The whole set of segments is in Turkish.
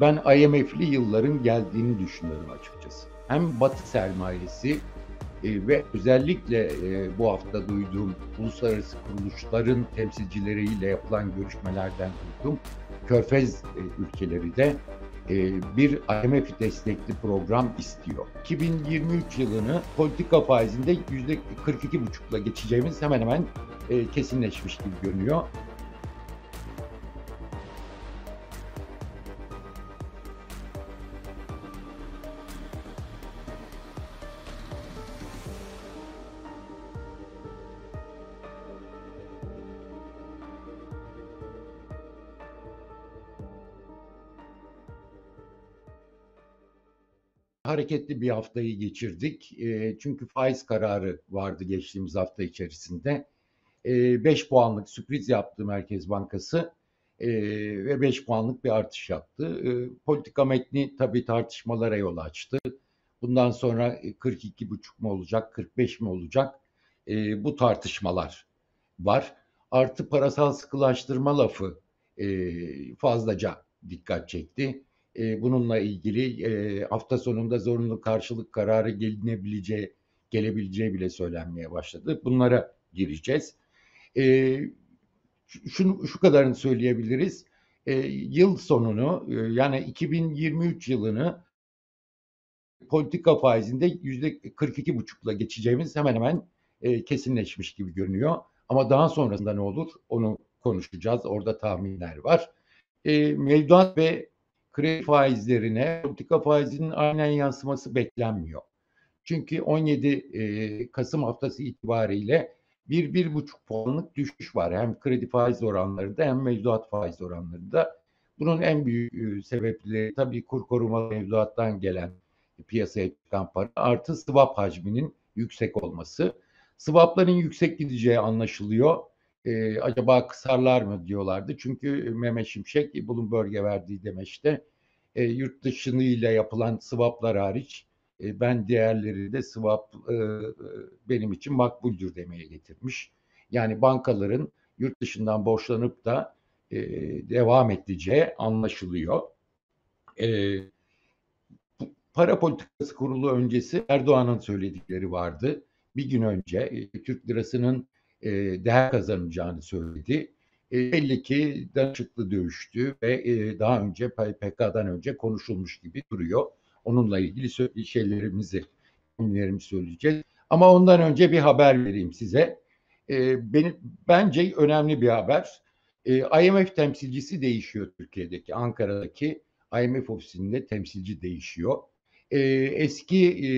Ben IMF'li yılların geldiğini düşünüyorum açıkçası. Hem Batı sermayesi e, ve özellikle e, bu hafta duyduğum uluslararası kuruluşların temsilcileriyle yapılan görüşmelerden duydum. Körfez e, ülkeleri de bir IMF destekli program istiyor. 2023 yılını politika faizinde %42,5'la geçeceğimiz hemen hemen kesinleşmiş gibi görünüyor. Hareketli bir haftayı geçirdik. E, çünkü faiz kararı vardı geçtiğimiz hafta içerisinde. 5 e, puanlık sürpriz yaptı Merkez Bankası e, ve 5 puanlık bir artış yaptı. E, politika metni tabii tartışmalara yol açtı. Bundan sonra 42,5 mu olacak, 45 mi olacak? E, bu tartışmalar var. Artı parasal sıkılaştırma lafı e, fazlaca dikkat çekti e, bununla ilgili e, hafta sonunda zorunlu karşılık kararı gelinebileceği, gelebileceği bile söylenmeye başladı. Bunlara gireceğiz. E, şunu, şu kadarını söyleyebiliriz. E, yıl sonunu e, yani 2023 yılını politika faizinde yüzde 42,5'la geçeceğimiz hemen hemen e, kesinleşmiş gibi görünüyor. Ama daha sonrasında ne olur onu konuşacağız. Orada tahminler var. E, mevduat ve kredi faizlerine politika faizinin aynen yansıması beklenmiyor. Çünkü 17 e, Kasım haftası itibariyle bir bir buçuk puanlık düşüş var. Hem kredi faiz oranlarında hem mevduat faiz oranlarında. Bunun en büyük e, sebepleri tabii kur koruma mevduattan gelen piyasaya çıkan para artı swap hacminin yüksek olması. Swapların yüksek gideceği anlaşılıyor. Ee, acaba kısarlar mı diyorlardı. Çünkü Mehmet Şimşek Bloomberg'e verdiği demeçte e, yurt dışıyla yapılan swaplar hariç e, ben diğerleri de swap e, benim için makbuldür demeye getirmiş. Yani bankaların yurt dışından borçlanıp da e, devam edeceği anlaşılıyor. E, para politikası kurulu öncesi Erdoğan'ın söyledikleri vardı. Bir gün önce e, Türk lirasının e, değer kazanacağını söyledi. E, belli ki danışıklı dövüştü ve e, daha önce PKK'dan önce konuşulmuş gibi duruyor. Onunla ilgili şeylerimizi, filmlerimi söyleyeceğiz. Ama ondan önce bir haber vereyim size. E, benim bence önemli bir haber. E, IMF temsilcisi değişiyor Türkiye'deki, Ankara'daki IMF ofisinde temsilci değişiyor. E, eski e,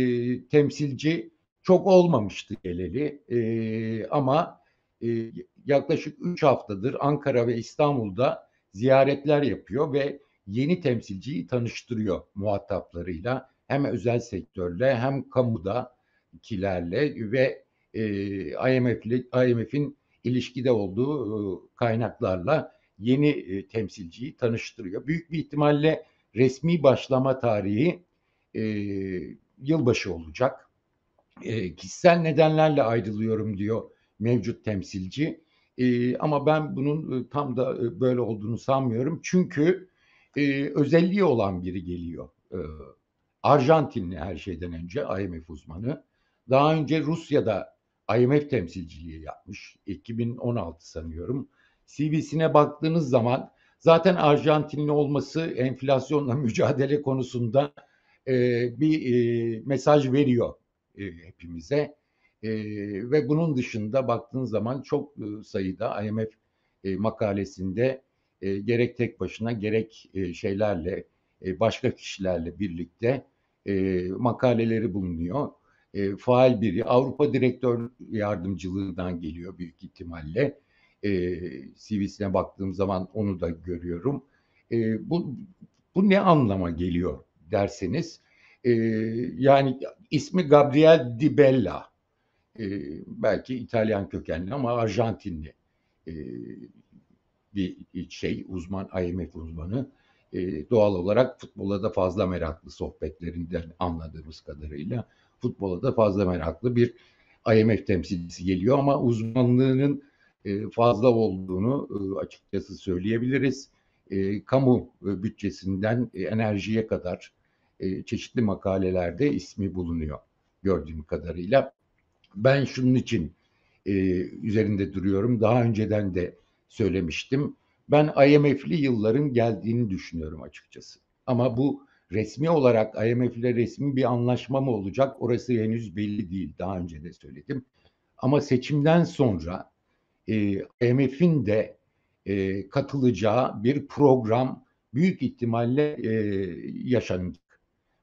temsilci çok olmamıştı geleli e, ama e, yaklaşık 3 haftadır Ankara ve İstanbul'da ziyaretler yapıyor ve yeni temsilciyi tanıştırıyor muhataplarıyla. Hem özel sektörle hem kamuda kilerle ve e, IMF'li IMF'in ilişkide olduğu kaynaklarla yeni temsilciyi tanıştırıyor. Büyük bir ihtimalle resmi başlama tarihi yılbaşı olacak. E, kişisel nedenlerle ayrılıyorum diyor mevcut temsilci. E, ama ben bunun e, tam da e, böyle olduğunu sanmıyorum. Çünkü e, özelliği olan biri geliyor. E, Arjantinli her şeyden önce IMF uzmanı. Daha önce Rusya'da IMF temsilciliği yapmış. 2016 sanıyorum. CV'sine baktığınız zaman zaten Arjantinli olması enflasyonla mücadele konusunda e, bir e, mesaj veriyor e, hepimize. E, ve bunun dışında baktığın zaman çok e, sayıda IMF e, makalesinde e, gerek tek başına gerek e, şeylerle e, başka kişilerle birlikte e, makaleleri bulunuyor. E, faal biri Avrupa Direktör Yardımcılığından geliyor büyük ihtimalle. E, CV'sine baktığım zaman onu da görüyorum. E, bu, bu ne anlama geliyor derseniz e, yani ismi Gabriel Di Bella e, belki İtalyan kökenli ama Arjantinli e, bir şey uzman IMF uzmanı e, doğal olarak futbola da fazla meraklı sohbetlerinden anladığımız kadarıyla futbola da fazla meraklı bir IMF temsilcisi geliyor ama uzmanlığının e, fazla olduğunu e, açıkçası söyleyebiliriz. e, kamu bütçesinden enerjiye kadar e, çeşitli makalelerde ismi bulunuyor gördüğüm kadarıyla. Ben şunun için e, üzerinde duruyorum. Daha önceden de söylemiştim. Ben IMF'li yılların geldiğini düşünüyorum açıkçası. Ama bu resmi olarak IMF ile resmi bir anlaşma mı olacak? Orası henüz belli değil. Daha önce de söyledim. Ama seçimden sonra e, IMF'in de e, katılacağı bir program büyük ihtimalle e, yaşanacak.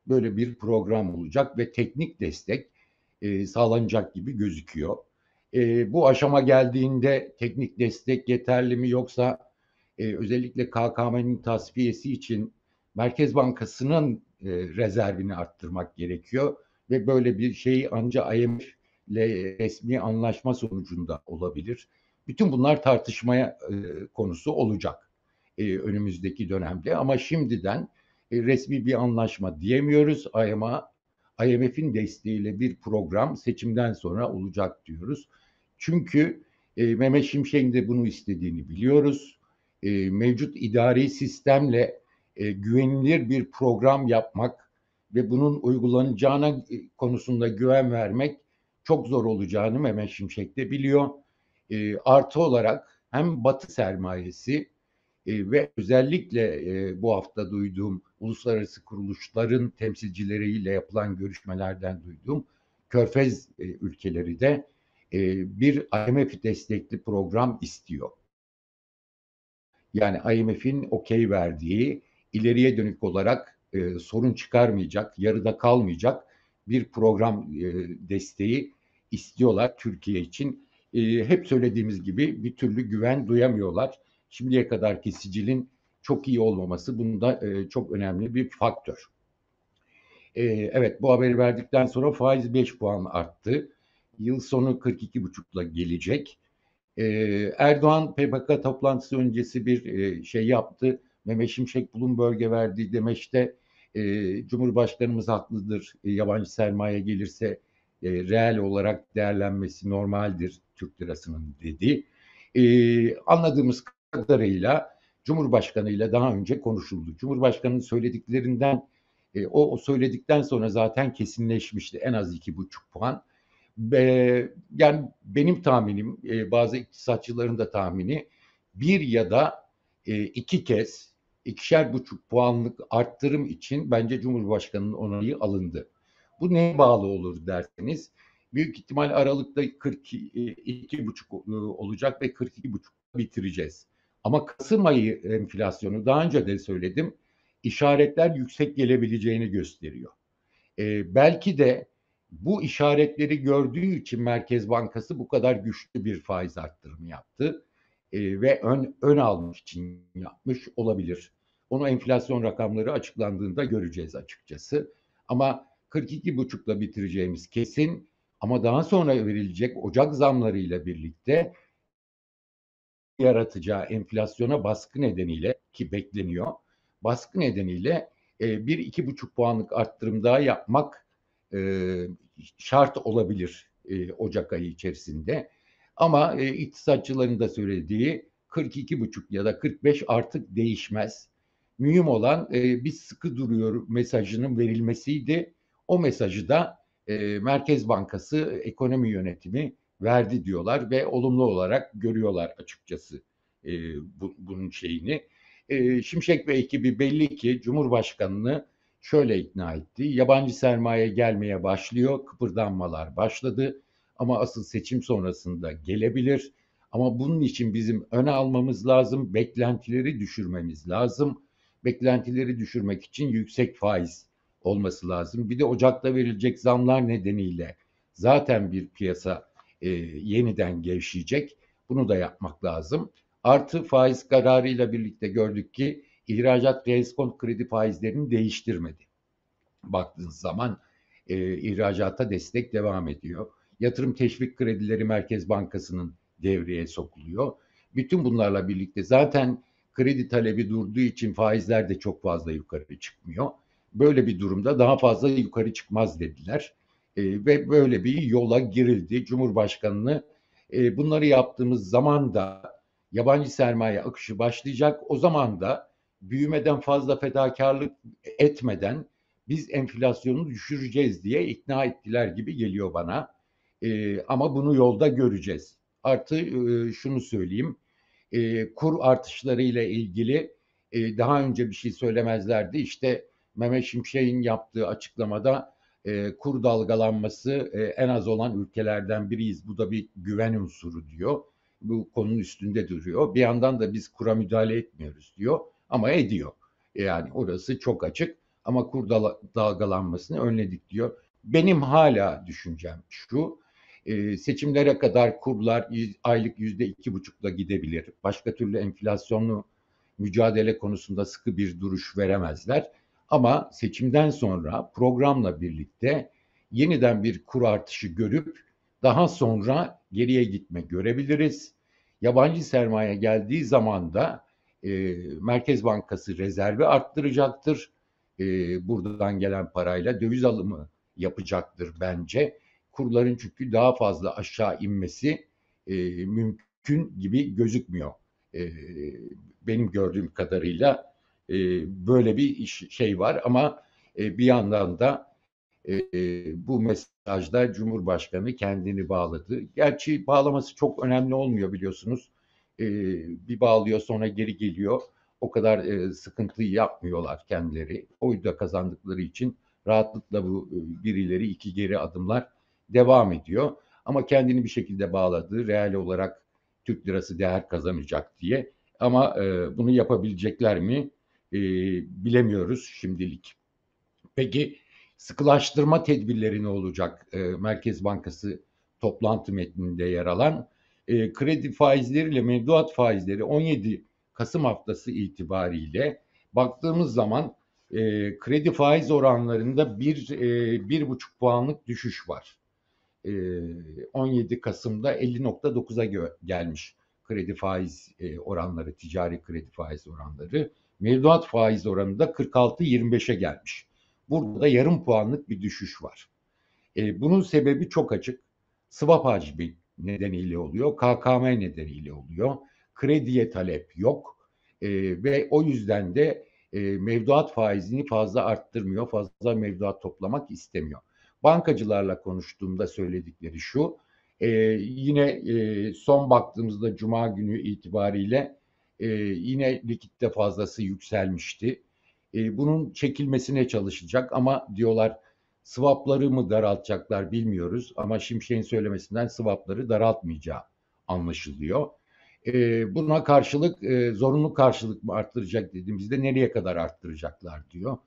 Böyle bir program olacak ve teknik destek e, sağlanacak gibi gözüküyor. E, bu aşama geldiğinde teknik destek yeterli mi yoksa e, özellikle KKM'nin tasfiyesi için Merkez Bankası'nın e, rezervini arttırmak gerekiyor ve böyle bir şey ancak IMF ile resmi anlaşma sonucunda olabilir. Bütün bunlar tartışmaya e, konusu olacak e, önümüzdeki dönemde ama şimdiden resmi bir anlaşma diyemiyoruz ama IMF'in desteğiyle bir program seçimden sonra olacak diyoruz. Çünkü e, Mehmet Şimşek'in de bunu istediğini biliyoruz. E, mevcut idari sistemle e, güvenilir bir program yapmak ve bunun uygulanacağına e, konusunda güven vermek çok zor olacağını Mehmet Şimşek de biliyor. E, artı olarak hem Batı sermayesi e, ve özellikle e, bu hafta duyduğum uluslararası kuruluşların temsilcileriyle yapılan görüşmelerden duyduğum Körfez e, ülkeleri de e, bir IMF destekli program istiyor. Yani IMF'in okey verdiği ileriye dönük olarak e, sorun çıkarmayacak, yarıda kalmayacak bir program e, desteği istiyorlar Türkiye için. E, hep söylediğimiz gibi bir türlü güven duyamıyorlar. Şimdiye kadarki sicilin çok iyi olmaması bunda e, çok önemli bir faktör. E, evet bu haberi verdikten sonra faiz 5 puan arttı. Yıl sonu 42,5'la gelecek. E, Erdoğan PKK toplantısı öncesi bir e, şey yaptı. Mehmet Şimşek Bloomberg'e verdiği demeçte e, Cumhurbaşkanımız haklıdır. E, yabancı sermaye gelirse e, reel olarak değerlenmesi normaldir Türk lirasının dedi. E, anladığımız kadarıyla Cumhurbaşkanı ile daha önce konuşuldu. Cumhurbaşkanının söylediklerinden e, o, o söyledikten sonra zaten kesinleşmişti en az iki buçuk puan. Be, yani benim tahminim, e, bazı iktisatçıların da tahmini bir ya da e, iki kez ikişer buçuk puanlık arttırım için bence Cumhurbaşkanı'nın onayı alındı. Bu neye bağlı olur derseniz büyük ihtimal Aralık'ta 42 e, buçuk e, olacak ve 42 buçuk bitireceğiz. Ama Kasım ayı enflasyonu daha önce de söyledim işaretler yüksek gelebileceğini gösteriyor. Ee, belki de bu işaretleri gördüğü için Merkez Bankası bu kadar güçlü bir faiz arttırımı yaptı ee, ve ön, ön almış için yapmış olabilir. Onu enflasyon rakamları açıklandığında göreceğiz açıkçası. Ama 42,5'la bitireceğimiz kesin ama daha sonra verilecek Ocak zamlarıyla birlikte yaratacağı enflasyona baskı nedeniyle ki bekleniyor. Baskı nedeniyle e, bir iki buçuk puanlık arttırım daha yapmak e, şart olabilir e, Ocak ayı içerisinde. Ama e, iktisatçıların da söylediği 42 buçuk ya da 45 artık değişmez. Mühim olan e, biz sıkı duruyor mesajının verilmesiydi. O mesajı da e, Merkez Bankası ekonomi yönetimi verdi diyorlar ve olumlu olarak görüyorlar açıkçası e, bu, bunun şeyini. E, Şimşek ve ekibi belli ki Cumhurbaşkanı'nı şöyle ikna etti. Yabancı sermaye gelmeye başlıyor, kıpırdanmalar başladı ama asıl seçim sonrasında gelebilir. Ama bunun için bizim öne almamız lazım, beklentileri düşürmemiz lazım. Beklentileri düşürmek için yüksek faiz olması lazım. Bir de Ocak'ta verilecek zamlar nedeniyle zaten bir piyasa e, yeniden gevşeyecek. Bunu da yapmak lazım. Artı faiz kararıyla birlikte gördük ki ihracat reskont kredi faizlerini değiştirmedi. Baktığınız zaman e, ihracata destek devam ediyor. Yatırım teşvik kredileri Merkez Bankası'nın devreye sokuluyor. Bütün bunlarla birlikte zaten kredi talebi durduğu için faizler de çok fazla yukarı çıkmıyor. Böyle bir durumda daha fazla yukarı çıkmaz dediler. E, ve böyle bir yola girildi. Cumhurbaşkanını e, bunları yaptığımız zaman da yabancı sermaye akışı başlayacak. O zaman da büyümeden fazla fedakarlık etmeden biz enflasyonu düşüreceğiz diye ikna ettiler gibi geliyor bana. E, ama bunu yolda göreceğiz. Artı e, şunu söyleyeyim. E, kur artışları ile ilgili e, daha önce bir şey söylemezlerdi. İşte Mehmet Şimşek'in yaptığı açıklamada e, kur dalgalanması e, en az olan ülkelerden biriyiz. Bu da bir güven unsuru diyor. Bu konunun üstünde duruyor. Bir yandan da biz kura müdahale etmiyoruz diyor ama ediyor. Yani orası çok açık ama kur dalgalanmasını önledik diyor. Benim hala düşüncem şu, e, seçimlere kadar kurlar aylık yüzde iki buçukla gidebilir. Başka türlü enflasyonlu mücadele konusunda sıkı bir duruş veremezler. Ama seçimden sonra programla birlikte yeniden bir kur artışı görüp daha sonra geriye gitme görebiliriz. Yabancı sermaye geldiği zaman da e, Merkez Bankası rezervi arttıracaktır. E, buradan gelen parayla döviz alımı yapacaktır bence. Kurların çünkü daha fazla aşağı inmesi e, mümkün gibi gözükmüyor. E, benim gördüğüm kadarıyla e, böyle bir iş, şey var ama e, bir yandan da e, bu mesajda Cumhurbaşkanı kendini bağladı. Gerçi bağlaması çok önemli olmuyor biliyorsunuz. E, bir bağlıyor sonra geri geliyor. O kadar e, sıkıntı yapmıyorlar kendileri. Oyu da kazandıkları için rahatlıkla bu e, birileri iki geri adımlar devam ediyor. Ama kendini bir şekilde bağladı. Reel olarak Türk lirası değer kazanacak diye. Ama e, bunu yapabilecekler mi e, bilemiyoruz şimdilik. Peki sıkılaştırma tedbirleri ne olacak? E, Merkez Bankası toplantı metninde yer alan e, kredi faizleriyle mevduat faizleri 17 Kasım haftası itibariyle baktığımız zaman e, kredi faiz oranlarında bir, e, bir buçuk puanlık düşüş var. E, 17 Kasım'da 50.9'a gelmiş kredi faiz e, oranları, ticari kredi faiz oranları. Mevduat faiz oranında 46-25'e gelmiş. Burada da yarım puanlık bir düşüş var. E, bunun sebebi çok açık. Swap hacmi nedeniyle oluyor, KKM nedeniyle oluyor. Krediye talep yok e, ve o yüzden de e, mevduat faizini fazla arttırmıyor, fazla mevduat toplamak istemiyor. Bankacılarla konuştuğumda söyledikleri şu, e, yine e, son baktığımızda Cuma günü itibariyle e, yine likitte fazlası yükselmişti. E, bunun çekilmesine çalışacak ama diyorlar swapları mı daraltacaklar bilmiyoruz ama Şimşek'in söylemesinden swapları daraltmayacağı anlaşılıyor. E, buna karşılık e, zorunlu karşılık mı arttıracak dediğimizde nereye kadar arttıracaklar diyor.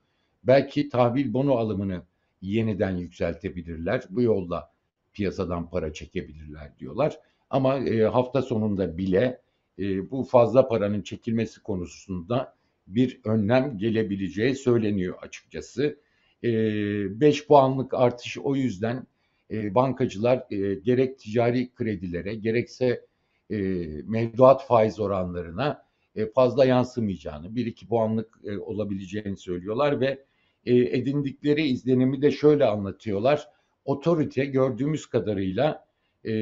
Belki tahvil bono alımını yeniden yükseltebilirler. Bu yolda piyasadan para çekebilirler diyorlar. Ama e, hafta sonunda bile e, bu fazla paranın çekilmesi konusunda bir önlem gelebileceği söyleniyor açıkçası. 5 e, puanlık artış o yüzden e, bankacılar e, gerek ticari kredilere gerekse mevduat faiz oranlarına fazla yansımayacağını, 1-2 puanlık olabileceğini söylüyorlar ve edindikleri izlenimi de şöyle anlatıyorlar. Otorite gördüğümüz kadarıyla e,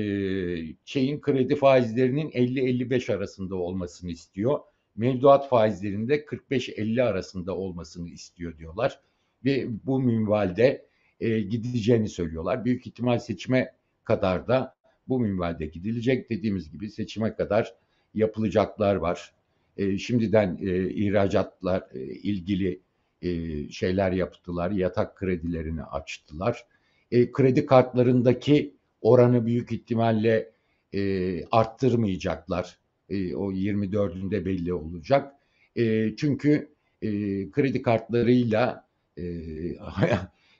şeyin kredi faizlerinin 50-55 arasında olmasını istiyor. Mevduat faizlerinde 45-50 arasında olmasını istiyor diyorlar. Ve bu minvalde e, gideceğini söylüyorlar. Büyük ihtimal seçime kadar da bu minvalde gidilecek. Dediğimiz gibi seçime kadar yapılacaklar var. E, şimdiden e, ihracatlar e, ilgili e, şeyler yaptılar. Yatak kredilerini açtılar. E, kredi kartlarındaki oranı büyük ihtimalle e, arttırmayacaklar. E, o 24'ünde belli olacak. E, çünkü e, kredi kartlarıyla e,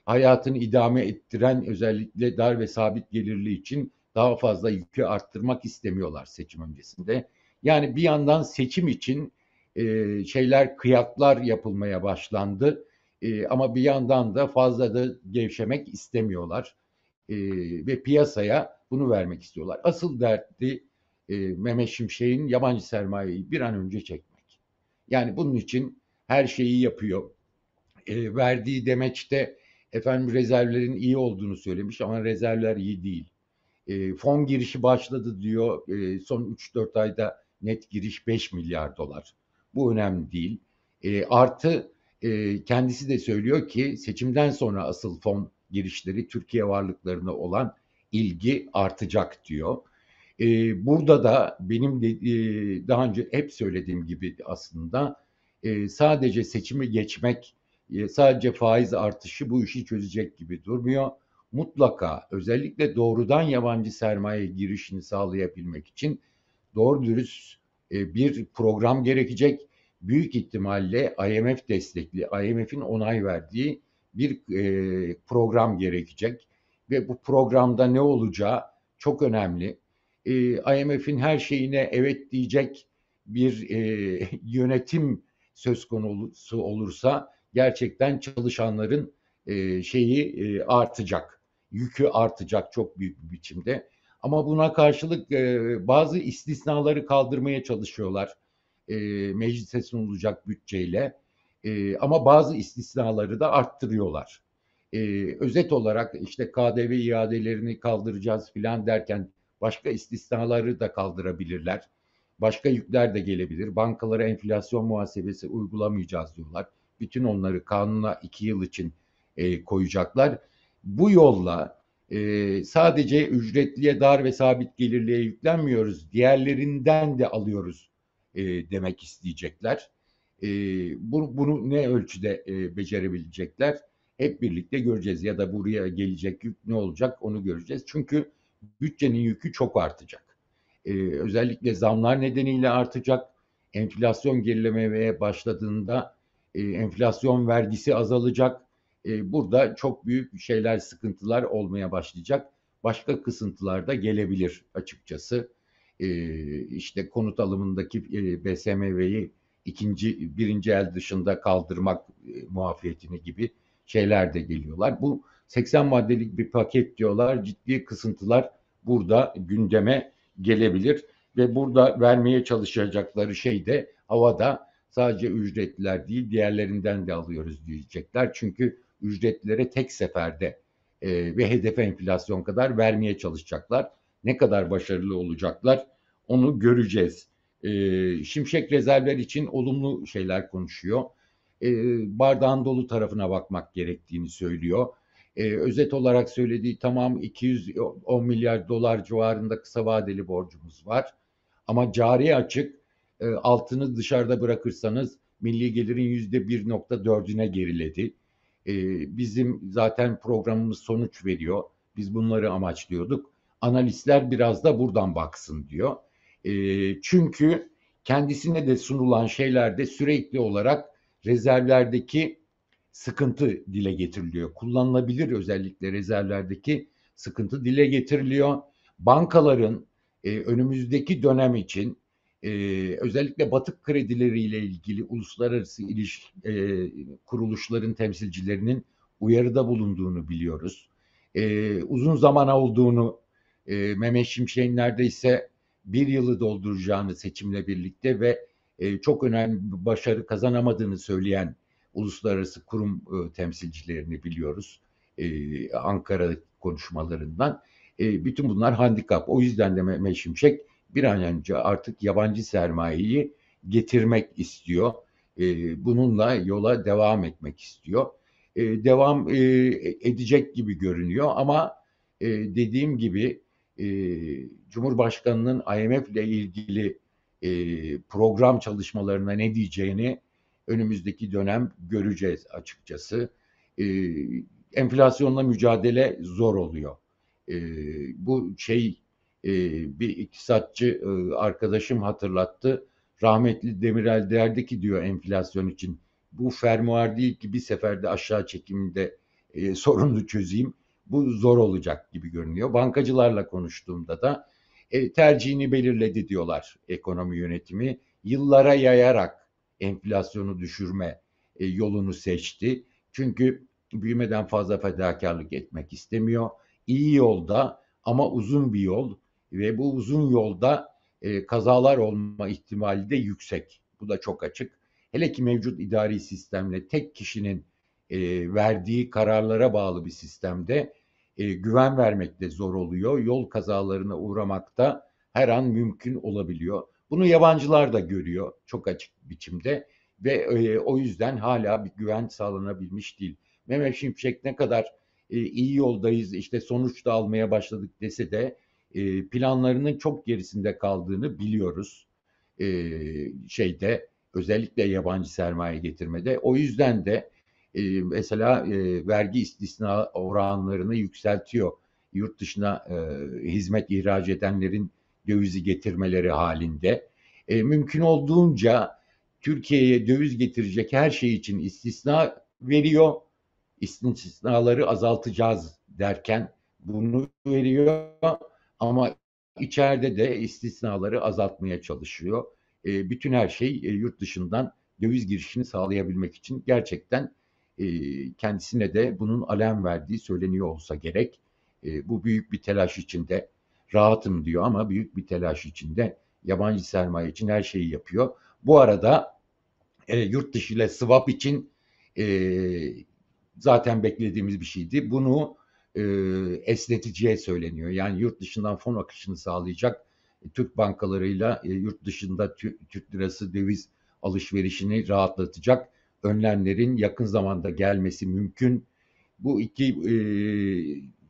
hayatını idame ettiren özellikle dar ve sabit gelirli için daha fazla yükü arttırmak istemiyorlar seçim öncesinde. Yani bir yandan seçim için e, şeyler kıyaklar yapılmaya başlandı. E, ama bir yandan da fazla da gevşemek istemiyorlar e, ve piyasaya bunu vermek istiyorlar. Asıl derdi e, Mehmet Şimşek'in yabancı sermayeyi bir an önce çekmek. Yani bunun için her şeyi yapıyor. E, verdiği demeçte efendim rezervlerin iyi olduğunu söylemiş ama rezervler iyi değil. E, fon girişi başladı diyor. E, son 3-4 ayda net giriş 5 milyar dolar. Bu önemli değil. E, artı e, kendisi de söylüyor ki seçimden sonra asıl fon girişleri Türkiye varlıklarına olan ilgi artacak diyor. E, burada da benim de, e, daha önce hep söylediğim gibi aslında e, sadece seçimi geçmek, e, sadece faiz artışı bu işi çözecek gibi durmuyor. Mutlaka özellikle doğrudan yabancı sermaye girişini sağlayabilmek için doğru dürüst e, bir program gerekecek. Büyük ihtimalle IMF destekli, IMF'in onay verdiği bir e, program gerekecek ve bu programda ne olacağı çok önemli. E, IMF'in her şeyine evet diyecek bir e, yönetim söz konusu olursa gerçekten çalışanların e, şeyi e, artacak, yükü artacak çok büyük bir biçimde. Ama buna karşılık e, bazı istisnaları kaldırmaya çalışıyorlar e, meclise sunulacak bütçeyle. E, ama bazı istisnaları da arttırıyorlar. E, özet olarak işte KDV iadelerini kaldıracağız filan derken başka istisnaları da kaldırabilirler. Başka yükler de gelebilir. Bankalara enflasyon muhasebesi uygulamayacağız diyorlar. Bütün onları kanuna iki yıl için e, koyacaklar. Bu yolla e, sadece ücretliye dar ve sabit gelirliye yüklenmiyoruz. Diğerlerinden de alıyoruz e, demek isteyecekler. E, bu, bunu ne ölçüde e, becerebilecekler? Hep birlikte göreceğiz ya da buraya gelecek yük ne olacak onu göreceğiz. Çünkü bütçenin yükü çok artacak. E, özellikle zamlar nedeniyle artacak. Enflasyon gerilemeye başladığında e, enflasyon vergisi azalacak e, burada çok büyük şeyler, sıkıntılar olmaya başlayacak. Başka kısıntılar da gelebilir açıkçası. E, işte konut alımındaki e, BSMV'yi ikinci, birinci el dışında kaldırmak e, muafiyetini gibi şeyler de geliyorlar. Bu 80 maddelik bir paket diyorlar. Ciddi kısıntılar burada gündeme gelebilir ve burada vermeye çalışacakları şey de havada sadece ücretliler değil diğerlerinden de alıyoruz diyecekler. Çünkü ücretlilere tek seferde e, ve hedef enflasyon kadar vermeye çalışacaklar. Ne kadar başarılı olacaklar onu göreceğiz. E, şimşek rezervler için olumlu şeyler konuşuyor. E, bardağın dolu tarafına bakmak gerektiğini söylüyor. E, özet olarak söylediği tamam 210 milyar dolar civarında kısa vadeli borcumuz var. Ama cari açık e, altını dışarıda bırakırsanız milli gelirin yüzde 1.4'üne geriledi. E, bizim zaten programımız sonuç veriyor. Biz bunları amaçlıyorduk. Analistler biraz da buradan baksın diyor. Çünkü kendisine de sunulan şeylerde sürekli olarak rezervlerdeki sıkıntı dile getiriliyor. Kullanılabilir özellikle rezervlerdeki sıkıntı dile getiriliyor. Bankaların e, önümüzdeki dönem için e, özellikle batık kredileriyle ilgili uluslararası iliş e, kuruluşların temsilcilerinin uyarıda bulunduğunu biliyoruz. E, uzun zamana olduğunu e, Mehmet Şimşek'in neredeyse bir yılı dolduracağını seçimle birlikte ve e, çok önemli bir başarı kazanamadığını söyleyen uluslararası kurum e, temsilcilerini biliyoruz. E, Ankara konuşmalarından. E, bütün bunlar handikap. O yüzden de Mehmet Şimşek bir an önce artık yabancı sermayeyi getirmek istiyor. E, bununla yola devam etmek istiyor. E, devam e, edecek gibi görünüyor ama e, dediğim gibi e, Cumhurbaşkanı'nın IMF ile ilgili e, program çalışmalarına ne diyeceğini önümüzdeki dönem göreceğiz açıkçası. E, enflasyonla mücadele zor oluyor. E, bu şey e, bir iktisatçı e, arkadaşım hatırlattı. Rahmetli Demirel derdi ki diyor enflasyon için bu fermuar değil ki bir seferde aşağı çekiminde e, sorunu çözeyim. Bu zor olacak gibi görünüyor. Bankacılarla konuştuğumda da e, tercihini belirledi diyorlar ekonomi yönetimi. Yıllara yayarak enflasyonu düşürme e, yolunu seçti. Çünkü büyümeden fazla fedakarlık etmek istemiyor. İyi yolda ama uzun bir yol ve bu uzun yolda e, kazalar olma ihtimali de yüksek. Bu da çok açık. Hele ki mevcut idari sistemle tek kişinin e, verdiği kararlara bağlı bir sistemde e, güven vermek de zor oluyor. Yol kazalarına uğramakta her an mümkün olabiliyor. Bunu yabancılar da görüyor çok açık biçimde ve e, o yüzden hala bir güven sağlanabilmiş değil. Mehmet Şimşek ne kadar e, iyi yoldayız işte sonuç da almaya başladık dese de e, planlarının çok gerisinde kaldığını biliyoruz. E, şeyde özellikle yabancı sermaye getirmede. O yüzden de e, mesela e, vergi istisna oranlarını yükseltiyor. Yurt dışına e, hizmet ihraç edenlerin dövizi getirmeleri halinde. E, mümkün olduğunca Türkiye'ye döviz getirecek her şey için istisna veriyor. İstisnaları azaltacağız derken bunu veriyor ama içeride de istisnaları azaltmaya çalışıyor. Bütün her şey yurt dışından döviz girişini sağlayabilmek için gerçekten kendisine de bunun alem verdiği söyleniyor olsa gerek. E, bu büyük bir telaş içinde rahatım diyor ama büyük bir telaş içinde yabancı sermaye için her şeyi yapıyor. Bu arada e, yurt dışı ile swap için e, zaten beklediğimiz bir şeydi. Bunu e, esneticiye söyleniyor. Yani yurt dışından fon akışını sağlayacak e, Türk bankalarıyla e, yurt dışında Türk lirası döviz alışverişini rahatlatacak önlemlerin yakın zamanda gelmesi mümkün. Bu iki e,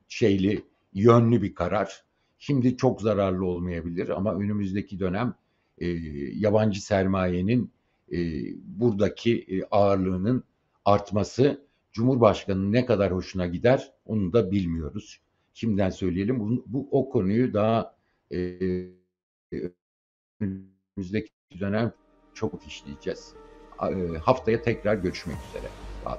şeyli yönlü bir karar. Şimdi çok zararlı olmayabilir ama önümüzdeki dönem e, yabancı sermayenin e, buradaki e, ağırlığının artması Cumhurbaşkanı'nın ne kadar hoşuna gider onu da bilmiyoruz. Şimdiden söyleyelim bu, bu o konuyu daha e, önümüzdeki dönem çok işleyeceğiz. E, haftaya tekrar görüşmek üzere. Olun.